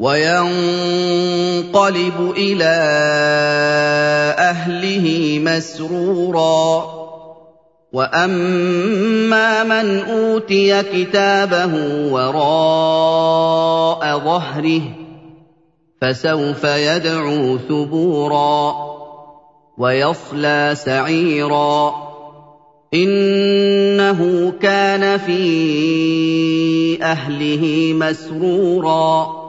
وَيَنقَلِبُ إِلَىٰ أَهْلِهِ مَسْرُورًا. وَأَمَّا مَنْ أُوتِيَ كِتَابَهُ وَرَاءَ ظَهْرِهِ فَسَوْفَ يَدْعُو ثُبُورًا وَيَصْلَىٰ سَعِيرًا. إِنَّهُ كَانَ فِي أَهْلِهِ مَسْرُورًا.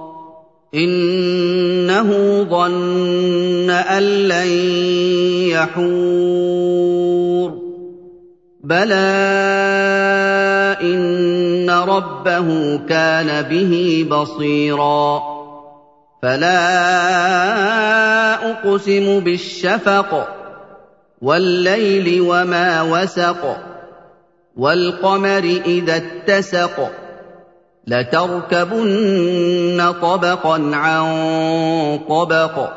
إِنَّهُ ظَنَّ أَن لَّن يَحُورَ. بَلَىٰ إِنَّ رَبَّهُ كَانَ بِهِ بَصِيرًا. فَلَا أُقْسِمُ بِالشَّفَقِ وَاللَّيْلِ وَمَا وَسَقَ وَالْقَمَرِ إِذَا اتَّسَقَ لَتَرْكَبُنَّ طَبَقًا عَن طَبَقٍ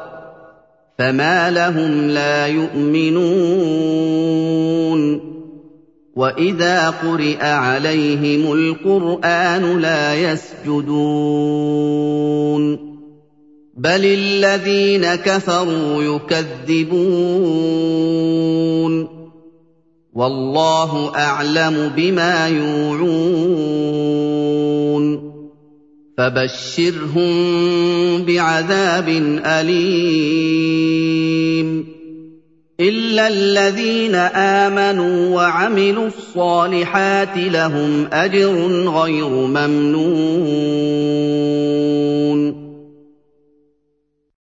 فَمَا لَهُمْ لَا يُؤْمِنُونَ وَإِذَا قُرِئَ عَلَيْهِمُ الْقُرْآنُ لَا يَسْجُدُونَ بَلِ الَّذِينَ كَفَرُوا يُكَذِّبُونَ وَاللَّهُ أَعْلَمُ بِمَا يُوعُونَ فَبَشِّرْهُم بِعَذَابٍ أَلِيمٍ. إِلَّا الَّذِينَ آمَنُوا وَعَمِلُوا الصَّالِحَاتِ لَهُمْ أَجْرٌ غَيْرُ مَمْنُونٍ.